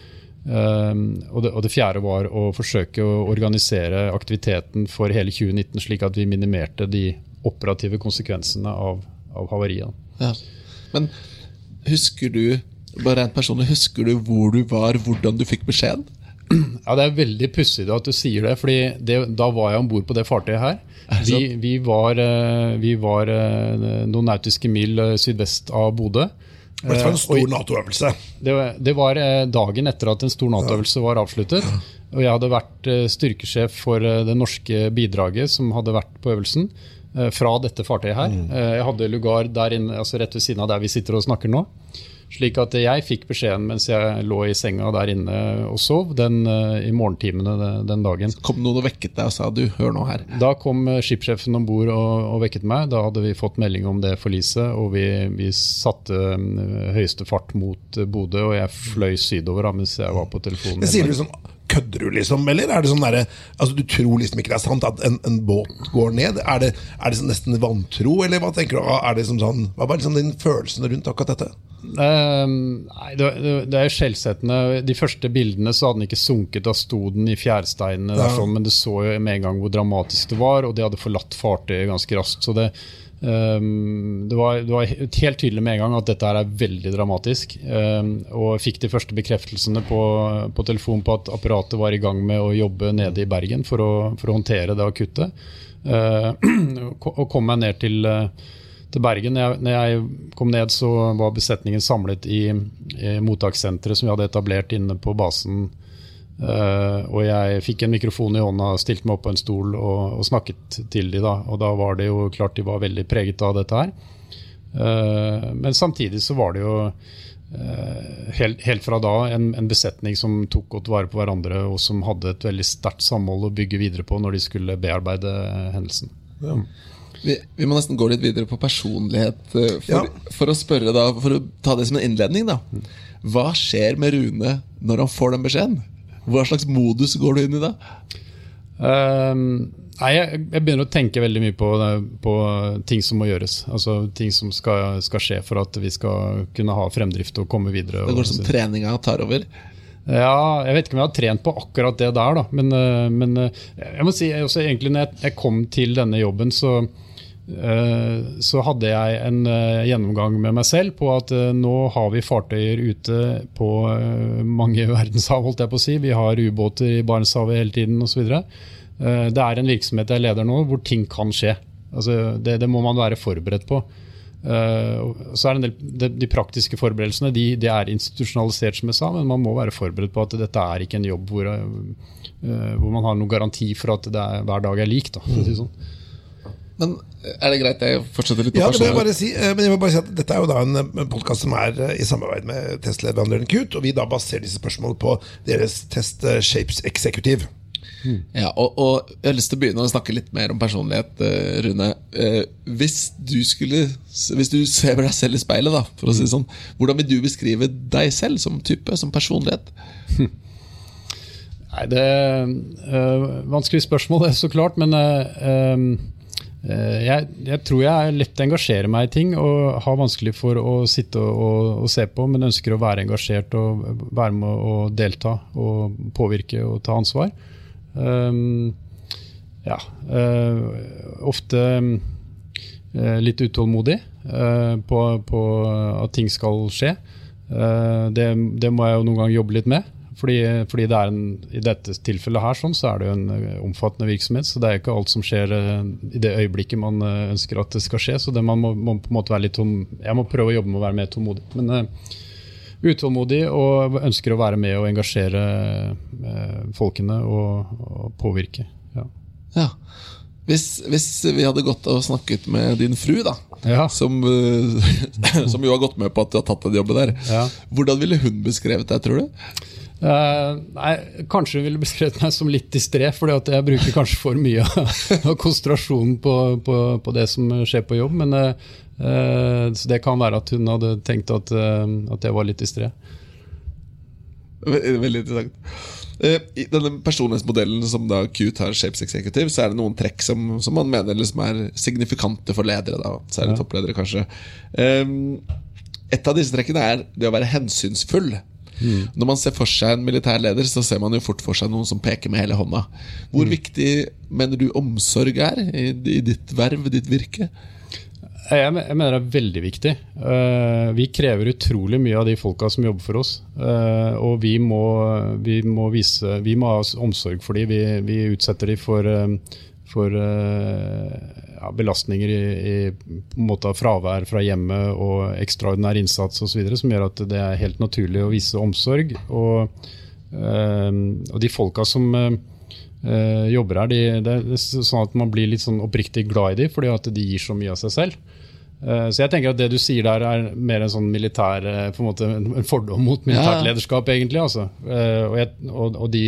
Og, det, og det fjerde var å forsøke å organisere aktiviteten for hele 2019 slik at vi minimerte de operative konsekvensene av, av havariet. Ja. Men husker du bare rent personlig, husker du hvor du var, hvordan du fikk beskjeden? Ja, Det er veldig pussig at du sier det, fordi det, da var jeg om bord på det fartøyet her. Vi, vi, var, eh, vi var eh, noen nautiske mil eh, sydvest av Bodø. Det var en stor Nato-øvelse. Det, det, var dagen etter at en stor Nato-øvelse var avsluttet. Og jeg hadde vært styrkesjef for det norske bidraget som hadde vært på øvelsen. Eh, fra dette fartøyet her. Mm. Eh, jeg hadde lugar der inne, altså rett ved siden av der vi sitter og snakker nå. Slik at jeg fikk beskjeden mens jeg lå i senga der inne og sov den, eh, i morgentimene den dagen. Så Kom noen og vekket deg og sa du, hør nå her? Da kom skipssjefen om bord og, og, vekket meg. Da hadde vi fått melding om det forliset, og vi, vi satte høyeste fart mot Bodø. Og jeg fløy sydover da, mens jeg var på telefonen. Det sier du sånn Kødder du, liksom? Eller er det sånn der, altså, Du tror liksom ikke det er sant at en, en båt går ned? Er det, er det sånn nesten vantro, eller hva tenker du? Er det som sånn, hva var liksom din følelsen rundt akkurat dette? Um, nei, det, det er skjellsettende. De første bildene så hadde den ikke sunket. Da sto den i fjærsteinene, ja. sånn, men du så jo med en gang hvor dramatisk det var, og de hadde forlatt fartøyet ganske raskt. så det Um, det, var, det, var, helt tydelig med en gang at dette er veldig dramatisk. Um, og fikk de første bekreftelsene på, på telefon på at apparatet var i gang med å jobbe nede i Bergen for å, for å håndtere det akutte. Uh, og kom meg ned til, til Bergen. Når jeg, når jeg, kom ned, så var besetningen samlet i, i mottakssenteret som vi hadde etablert inne på basen Uh, og jeg fikk en mikrofon i hånda, stilte meg opp på en stol og, og snakket til de da. Og da var det jo klart de var veldig preget av dette her. Uh, men samtidig så var det jo uh, helt, helt, fra da en, en, besetning som tok godt vare på hverandre, og som hadde et veldig sterkt samhold å bygge videre på når de skulle bearbeide hendelsen. Ja. Vi, vi, må nesten gå litt videre på personlighet. For, ja. for, å spørre da, for å ta det som en innledning, da. Hva skjer med Rune når han får den beskjeden? Hva slags modus går du inn i da? Um, nei, jeg, jeg, begynner å tenke veldig mye på, på, ting som må gjøres. Altså Ting som skal, skal, skje for at vi skal kunne ha fremdrift og komme videre. Det går som treninga tar over? Ja, Jeg vet ikke om jeg har trent på akkurat det der, da. Men, eh, men eh, jeg må si også egentlig når jeg, jeg kom til denne jobben, så så hadde jeg en gjennomgang med meg selv på at nå har vi fartøyer ute på mange verdenshav, holdt jeg på å si. Vi har ubåter i Barentshavet hele tiden osv. Det er en virksomhet jeg leder nå hvor ting kan skje. Altså, det, det må man være forberedt på. Så er del, de, de praktiske forberedelsene de, de, er institusjonalisert, som jeg sa, men man må være forberedt på at dette er ikke en jobb hvor, hvor man har noen garanti for at er, hver dag er lik. Da, si sånn. Men er det greit jeg fortsetter litt? Ja, det må jeg si, eh, men jeg må bare si at Dette er jo da en podkast som er i samarbeid med testleverandøren KUT, og vi da baserer disse spørsmålene på deres Test Shapes Executive. Ja, og, og, Jeg har lyst til å begynne å snakke litt mer om personlighet, Rune. Hvis du skulle Hvis du ser deg selv i speilet, da, for å si det sånn, hvordan vil du beskrive deg selv som type, som personlighet? Nei, Det er øh, vanskelig spørsmål, det, så klart. Men jeg, jeg, tror jeg lett engasjerer meg i ting og har vanskelig for å sitte og, og, og, se på, men ønsker å være engasjert og være med og delta og påvirke og ta ansvar. Um, ja, uh, ofte uh, litt utålmodig uh, på, på, at ting skal skje. Det, det, må jeg jo noen gang jobbe litt med. Fordi, fordi det en, I dette tilfellet her sånn, så er det jo en omfattende virksomhet. Så det er ikke alt som skjer i det øyeblikket man ønsker at det skal skje. Så det man må, må på en måte være litt tom, jeg må prøve å jobbe med å være mer tålmodig. Men utålmodig og ønsker å være med og engasjere uh, folkene og, og påvirke. Ja. ja. Hvis, hvis, vi hadde gått og snakket med din fru, da, ja. som, eh, som, jo har gått med på at du har tatt den jobben der, ja. hvordan ville hun beskrevet deg, tror du? Uh, nei, Kanskje ville beskrevet meg som litt distré, for jeg bruker kanskje for mye av konsentrasjonen på, på, på, det som skjer på jobb. Men uh, Eh, så det kan være at hun hadde tenkt at, uh, at jeg var litt distré. Veldig interessant. Eh, I denne personlighetsmodellen som da Qt har Shapes Executive, så er det noen trekk som, som man mener liksom er signifikante for ledere. Da, særlig ja. toppledere, kanskje. Et av disse trekkene er det å være hensynsfull. Mm. Når man ser for seg en militær leder, så ser man jo fort for seg noen som peker med hele hånda. Hvor mm. viktig mener du omsorg er i, i ditt verv, ditt virke? Jeg, mener det er veldig viktig. Uh, vi krever utrolig mye av de folka som jobber for oss. Uh, og vi må, vi må, vise, vi må ha omsorg for dem. Vi, vi utsetter dem for, uh, for ja, belastninger i, i måte av fravær fra hjemmet og ekstraordinær innsats osv. som gjør at det er helt naturlig å vise omsorg. Og, og de folka som jobber her, de, det er sånn at man blir litt sånn oppriktig glad i dem fordi at de gir så mye av seg selv. Eh, så jeg tenker at Det du sier der, er mer en sånn militær, eh, på en måte en fordom mot militært lederskap, egentlig. Altså. Eh, og, jeg, og, og de,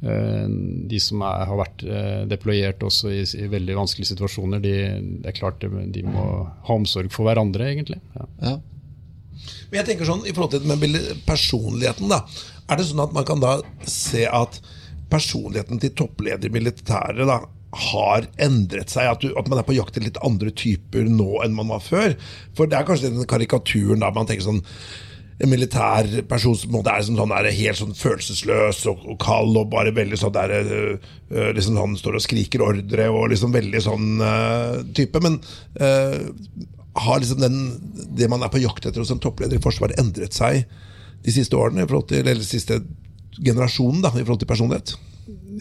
de, som er, har vært deployert også i, i, veldig vanskelige situasjoner, de, det er klart de må ha omsorg for hverandre, egentlig. Ja. Ja. Men jeg tenker sånn, i forhold til det med personligheten, da, er det sånn at man kan da se at personligheten til toppleder i militæret da, har endret seg. At, du, at, man er på jakt etter litt andre typer nå enn man var før. For det er kanskje den karikaturen da man tenker sånn en militær person som er sånn, sånn der, helt sånn følelsesløs og, og, kald og bare veldig sånn der uh, liksom Han står og skriker ordre og liksom veldig sånn uh, type. Men har liksom den, det man er på jakt etter hos en toppleder i Forsvaret, endret seg de siste årene? i forhold til, Eller siste generasjonen da, i forhold til personlighet?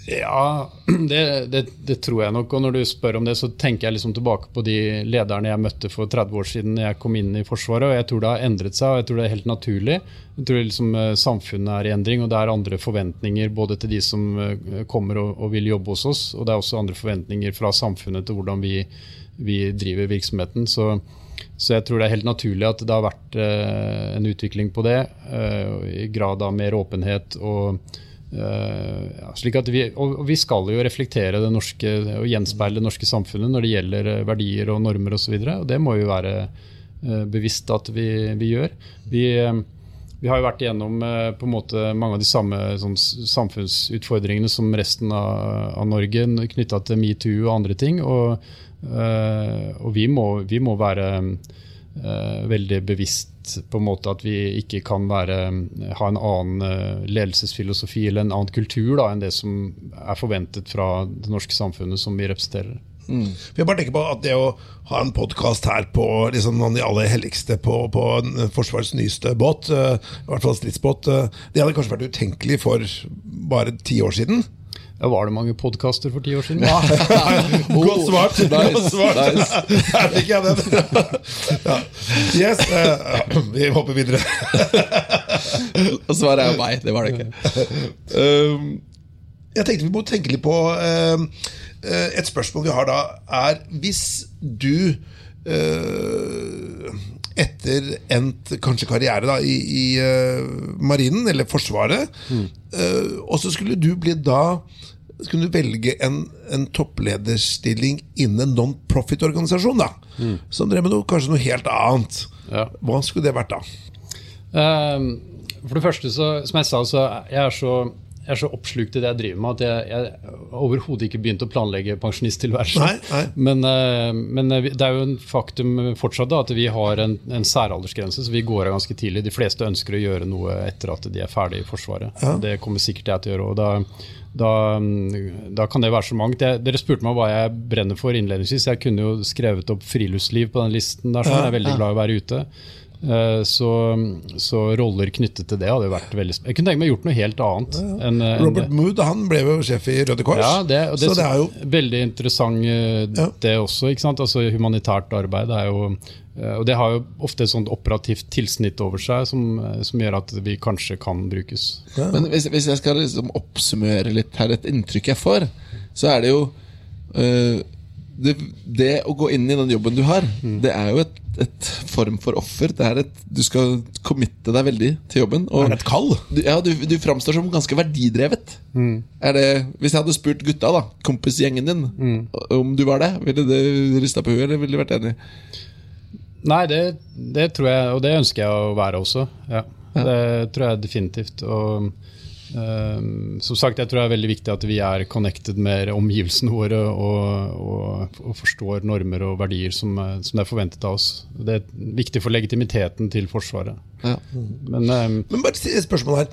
Ja, det, det, det, tror jeg nok. Og når du spør om det, så tenker jeg liksom tilbake på de lederne jeg møtte for 30 år siden jeg kom inn i Forsvaret. og Jeg tror det har endret seg, og jeg tror det er helt naturlig. Jeg tror liksom eh, Samfunnet er i endring, og det er andre forventninger både til de som eh, kommer og, og vil jobbe hos oss, og det er også andre forventninger fra samfunnet til hvordan vi, vi driver virksomheten. Så, så jeg tror det er helt naturlig at det har vært eh, en utvikling på det, eh, i grad av mer åpenhet. og ja, slik at vi, og vi skal jo reflektere det norske og gjenspeile det norske samfunnet når det gjelder eh, verdier og normer osv. Det må jo være uh, bevisst at vi, vi gjør. Vi, vi, har jo vært igjennom på en måte mange av de samme sånn, samfunnsutfordringene som resten av, av Norge knytta til metoo og andre ting. Og, og vi, må, vi, må, være veldig bevisst på en måte at vi ikke kan være, ha en annen eh, ledelsesfilosofi eller en annen kultur da, enn det som er forventet fra det norske samfunnet som vi representerer. Vi jeg bare tenker på at det å ha en podkast her på liksom noen av de aller helligste på, på Forsvarets nyeste båt, eh, i hvert fall stridsbåt, eh, det hadde kanskje vært utenkelig for bare ti år siden. Ja, var det mange podkaster for ti år siden? Godt svart! nice, Godt svart. nice. Her fikk jeg den. Ja. Yes, uh, vi hopper videre. Og svaret er jo nei. Det var det ikke. Um, Jeg tenkte vi må tenke litt på uh, Et spørsmål vi har da, er hvis du eh, etter endt kanskje karriere da, i, i uh, marinen, eller Forsvaret, eh, og så skulle du bli da skulle du velge en, en topplederstilling innen en non-profit-organisasjon, da, som drev med noe, kanskje noe helt annet. Ja. Hva skulle det vært da? Um, For det første, så, som jeg sa, så jeg er så, jeg er så oppslukt i det jeg driver med, at jeg, jeg overhodet ikke begynt å planlegge pensjonisttilværelsen. Men, eh, men eh, det er jo en faktum fortsatt da, at vi har en, en særaldersgrense, så vi går av ganske tidlig. De fleste ønsker å gjøre noe etter at de er ferdig i Forsvaret. Det kommer sikkert jeg til å gjøre. og da da, da kan det være så mangt. Jeg, dere spurte meg hva jeg brenner for innledningsvis. Jeg kunne jo skrevet opp friluftsliv på den listen. der, sånn. Jeg er veldig glad i å være ute. Eh, Så, så roller knyttet til det hadde jo vært veldig Jeg kunne tenke meg å gjort noe helt annet. enn- enn Robert det. Mood han ble jo sjef i Røde Kors. Ja, det, og det, så det er jo veldig interessant eh, Ja. det også. ikke sant? Altså Humanitært arbeid er jo eh, Og det har jo ofte et sånt operativt tilsnitt over seg som, eh, som gjør at vi kanskje kan brukes. Men hvis, hvis jeg skal liksom oppsummere litt her et inntrykk jeg får, så er det jo øh, det, det å gå inn i den jobben du har, det er jo et, et form for offer. Det er et, du skal committe deg veldig til jobben. Og Er det et kall? du, ja, du, du framstår som ganske verdidrevet. Er det, hvis jeg hadde spurt gutta, da kompisgjengen din, om du var det, ville det rista på huet, eller ville du vært enig? Nei, det, det tror jeg, og det ønsker jeg å være også. Ja. Det tror jeg definitivt. Og eh, som sagt, jeg tror det er veldig viktig at vi er connected med omgivelsene våre og, og, og forstår normer og verdier som, eh, som det er forventet av oss. Det er viktig for legitimiteten til Forsvaret. Ja. Men um, Men bare et spørsmål her.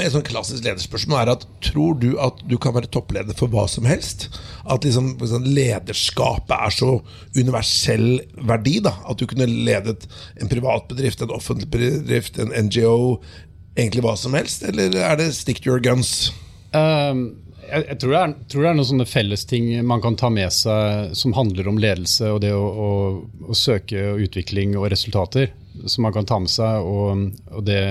Et sånn klassisk lederspørsmål er at Tror du at du kan være toppleder for hva som helst? At liksom, liksom lederskapet er så universell verdi? da At du kunne ledet en privat bedrift, en offentlig bedrift, en NGO, egentlig hva som helst? Eller er det stick to your guns? Um, jeg, jeg tror, det er, tror det er noen sånne fellesting man kan ta med seg som handler om ledelse og det å, å, å søke utvikling og resultater. Som man kan ta med seg, og, og det,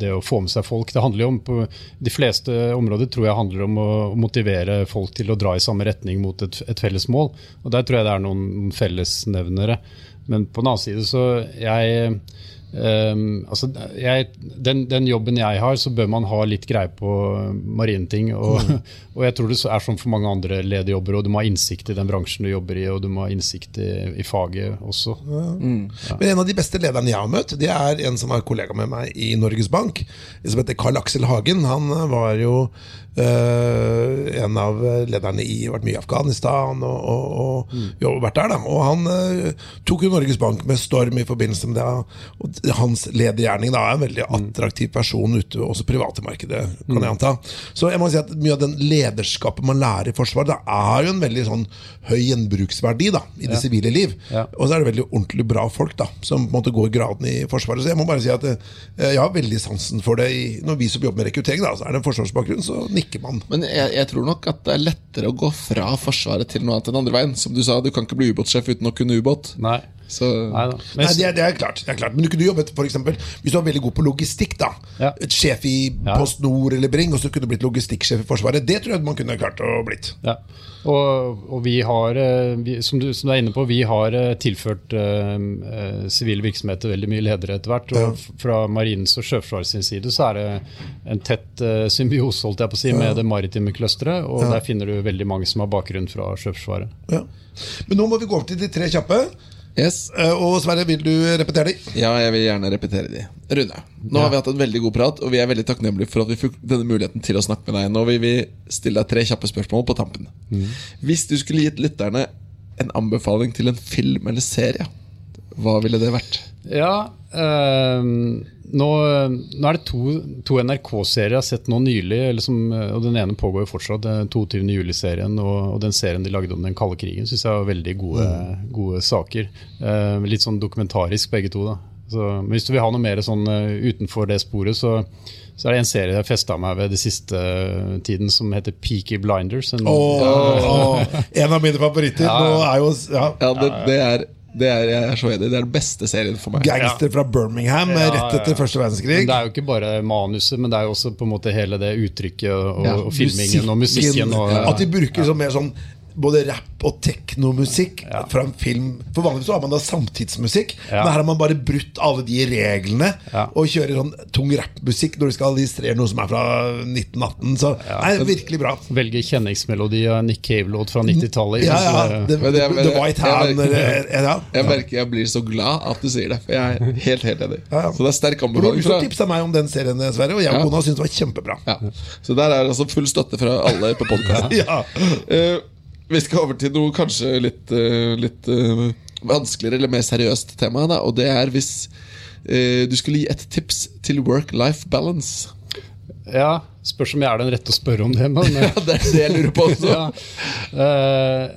det å få med seg folk. Det handler jo om, på De fleste områder tror jeg handler om å, motivere folk til å dra i samme retning mot et, et felles mål. Og Der tror jeg det er noen fellesnevnere. Men på den annen side så jeg Ehm, altså, jeg, den, den jobben jeg har, så bør man ha litt greie på marineting. Og, og jeg tror det er sånn for mange andre lederjobber, og du må ha innsikt i den bransjen du jobber i, og du må ha innsikt i, i faget også. Men en av de beste lederne jeg har møtt, det er en som er kollega med meg i Norges Bank. Som heter Karl Aksel Hagen. Han var jo eh, en av lederne i vært mye i Afghanistan og, og, og jo, vært der. da Og han eh, tok jo Norges Bank med storm i forbindelse med det. Og hans ledergjerning da er en veldig attraktiv person ute, også private markedet, kan jeg anta. Så jeg må si at mye av den lederskapet man lærer i Forsvaret, det er jo en veldig sånn høy gjenbruksverdi da i det sivile liv. Ja. Og så er det veldig ordentlig bra folk da som på en måte går graden i Forsvaret. Så jeg må bare si at eh, jeg har veldig sansen for det. I, når vi som jobber med rekruttering, da, så er det en forsvarsbakgrunn, så nikker man. Men jeg, jeg tror nok at det er lettere å gå fra Forsvaret til noe annet enn andre veien. Som du sa, du kan ikke bli ubåtsjef uten å kunne ubåt. Nei. Så Nei. Nei, det, er, det, er klart, det er klart. Men du kunne jobbet for eksempel, hvis du var veldig god på logistikk. da Ja. Et Sjef i Ja. Post Nord eller Bring, og så kunne du blitt logistikksjef i Forsvaret. Det tror jeg man kunne klart å blitt. Ja. Og, og vi har, eh, vi, som, du, som du er inne på, vi har eh, tilført sivile uh, virksomheter veldig mye ledere etter hvert. Og ja. fra Marinens og Sjøforsvarets side så er det en tett uh, symbiose holdt jeg på å si, med det maritime clusteret. Og der finner du veldig mange som har bakgrunn fra Sjøforsvaret. Ja. Men nå må vi gå over til de tre kjappe. Yes. Eh, Og Sverre, vil du repetere de? Ja, jeg vil gjerne repetere de. Rune, nå har vi hatt en veldig god prat, og vi er veldig takknemlige for at vi fikk denne muligheten til å snakke med deg. Nå vil vi stille deg tre kjappe spørsmål på tampen. Hvis du skulle gitt lytterne en anbefaling til en film eller serie, hva ville det vært? Ja, eh, nå, nå er det to, to NRK-serier jeg har sett nå nylig, eller som, og den ene pågår jo fortsatt. den 22. juli-serien og, og den serien de lagde om den kalde krigen, syns jeg var veldig gode, gode saker. Eh, litt sånn dokumentarisk begge to. da. Så, men hvis du vil ha noe mer sånn eh, utenfor det sporet, så, så er det en serie jeg festa meg ved det siste eh, tiden som heter Peaky Blinders. En, Åh, oh, en av mine favoritter. Nå er jo ja, Ja, det, det, er, det er Jeg er så enig. Det er den beste serien for meg. gangster fra Birmingham Ja, rett etter første verdenskrig. Men det er jo ikke bare manuset, men det er jo også på en måte hele det uttrykket og, Ja, og filmingen og musikken. Og, At de bruker sånn mer sånn både rapp og teknomusikk fra en film. For Vanligvis så har man da samtidsmusikk, Ja. men her har man bare brutt alle de reglene Ja. og kjører sånn tung rappmusikk når du skal illustrere noe som er fra 1918. Så nei, virkelig bra. Velge kjenningsmelodi av Nick Cave-låt fra 90-tallet. Ja, ja, så- The, White jeg- Hand. eller- ja. Jeg merker jeg blir så glad at du sier det, for jeg er helt helt enig. Ja, ja. Så det er sterk anbefaling. du tipsa meg om den serien, Sverre, og jeg og Ja. kona syntes det var kjempebra. ja. Så der er altså full støtte fra alle på podkasten. Ja. Vi skal over til noe kanskje litt, eh, litt eh, vanskeligere eller mer seriøst tema. Da, og det er hvis eh, du skulle gi et tips til work-life balance. ja, Spørs om jeg er den rette å spørre om det. Men, Ja, det er det jeg lurer på også. ja.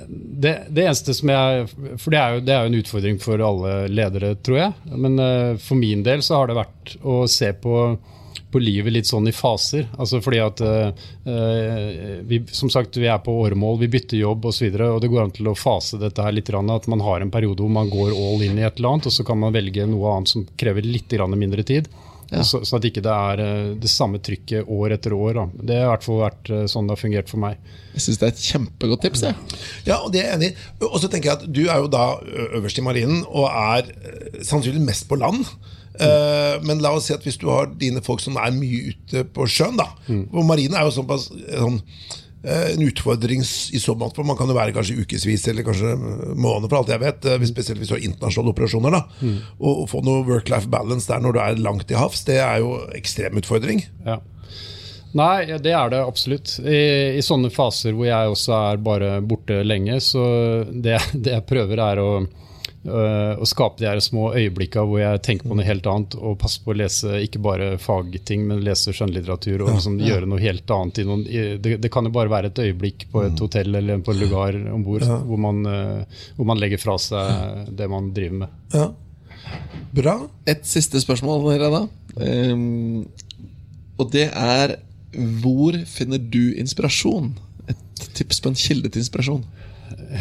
Det, det eneste som jeg For det er, jo, det er jo en utfordring for alle ledere, tror jeg. Men for min del så har det vært å se på, på livet litt sånn i faser. Altså fordi at eh, eh, vi, Som sagt, vi er på åremål, vi bytter jobb osv. Og, så videre, og det går an til å fase dette her litt. At man har en periode hvor man går all in i et eller annet, og så kan man velge noe annet som krever litt mindre tid. Så, sånn at ikke det er eh, det samme trykket år etter år. Da. Det har i hvert fall vært eh, sånn det har fungert for meg. Jeg syns det er et kjempegodt tips. Jeg. Ja, og det er jeg enig i. Og så tenker jeg at du er jo da øverst i marinen, og er sannsynligvis mest på land. Eh, men la oss si at hvis du har dine folk som er mye ute på sjøen, da. Og marinen er jo såpass eh, sånn, eh, en utfordring i så måte, for man kan jo være kanskje ukevis eller kanskje måneder, for alt jeg vet. hvis- Spesielt hvis du har internasjonale operasjoner. da Og å få noe work-life balance der når du er langt til havs, det er jo ekstrem utfordring. Ja. Nei, det er det absolutt. I, I sånne faser hvor jeg også er bare borte lenge, så det, det jeg prøver er å, øh, å skape de her små øyeblikka hvor jeg tenker på noe helt annet og passer på å lese ikke bare fagting, men lese skjønnlitteratur og liksom gjøre noe helt annet. I noen, i, det, det kan jo bare være et øyeblikk på et hotell eller på en lugar om bord hvor, man, øh, hvor man legger fra seg det man driver med. Ja. Bra. Et siste spørsmål, Reda. Um, og det er Hvor finner du inspirasjon? Et tips på en kilde til inspirasjon.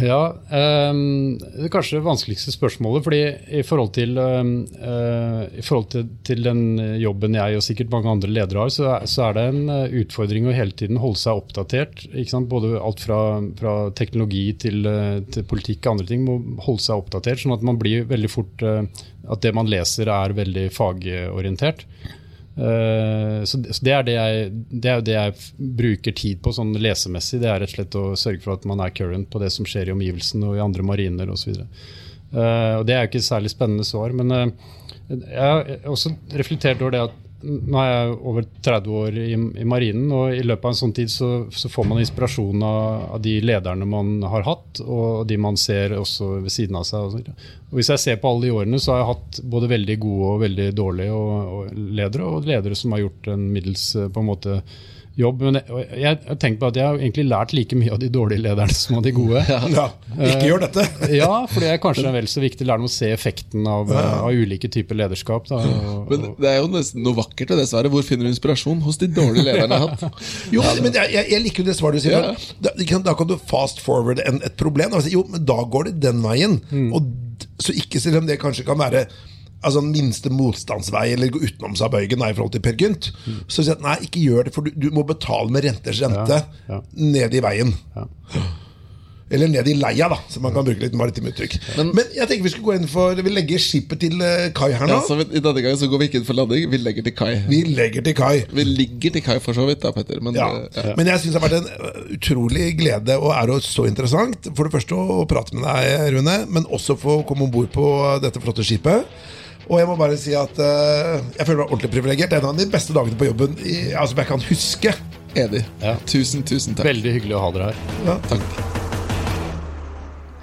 Ja, ehm, det er kanskje det vanskeligste spørsmålet. fordi i forhold til, eh, i forhold til, til den jobben jeg og sikkert mange andre ledere har, så, er- så er det en eh, utfordring å hele tiden holde seg oppdatert. Både alt fra, fra teknologi til, eh, til politikk og andre ting må holde seg oppdatert. Sånn at man blir veldig fort eh, At det man leser er veldig fagorientert. Eh, så det, er det, jeg, det er jo det jeg bruker tid på sånn lesemessig. Det er rett og slett å sørge for at man er current på det som skjer i omgivelsene og i andre mariner osv. Uh, og det er jo ikke et særlig spennende svar. Men eh, jeg har også reflektert over det at nå er jeg over 30 år i, i marinen, og i løpet av en sånn tid så, så får man inspirasjon av, av de lederne man har hatt, og de man ser også ved siden av seg. Og og hvis jeg ser på alle de årene, så har jeg hatt både veldig gode og veldig dårlige og, og ledere, og ledere som har gjort en middels eh, på en måte jobb. Men jeg, jeg, tenkt på at jeg har egentlig lært like mye av de dårlige lederne som av de gode. Ja. Ikke gjør dette. Ja, for det er kanskje en vel så viktig lærdom å se effekten av, av ulike typer lederskap. Da, og, Men det er jo nesten noe vakkert det svaret. Hvor finner du inspirasjon? Hos de dårlige lederne jeg har hatt. Jo, men jeg, jeg, jeg liker jo det svaret du sier. Ja. Da, da kan- du fast forward en, et problem. Da. Jo, men da går det den veien. Mm. Og, så ikke selv om det kanskje kan være altså, den minste motstandsvei, eller gå utenom seg bøygen nei, i forhold til Per Gynt, så sier jeg nei, ikke gjør det, for du, du må betale med renters rente Mm. Ja, ja. ned i veien. Ja. Eller ned i leia, da, så man kan bruke litt maritime uttrykk. Men, jeg tenker vi skulle gå inn for Vi legger skipet til eh, kai her nå. Ja, så I denne gangen så går vi ikke inn for landing, vi legger til kai. Vi legger til kai. Vi ligger til kai for så vidt, da, Petter. Men Ja. eh, ja. Men jeg syns det har vært en utrolig glede og ære og så interessant. For det første å prate med deg, Rune, men også få komme om bord på dette flotte skipet. Og jeg må bare si at uh, jeg føler meg ordentlig privilegert. Det er en av de beste dagene på jobben i, altså, jeg kan huske. Enig. Ja. Tusen, tusen takk. Veldig hyggelig å ha dere her. Takk.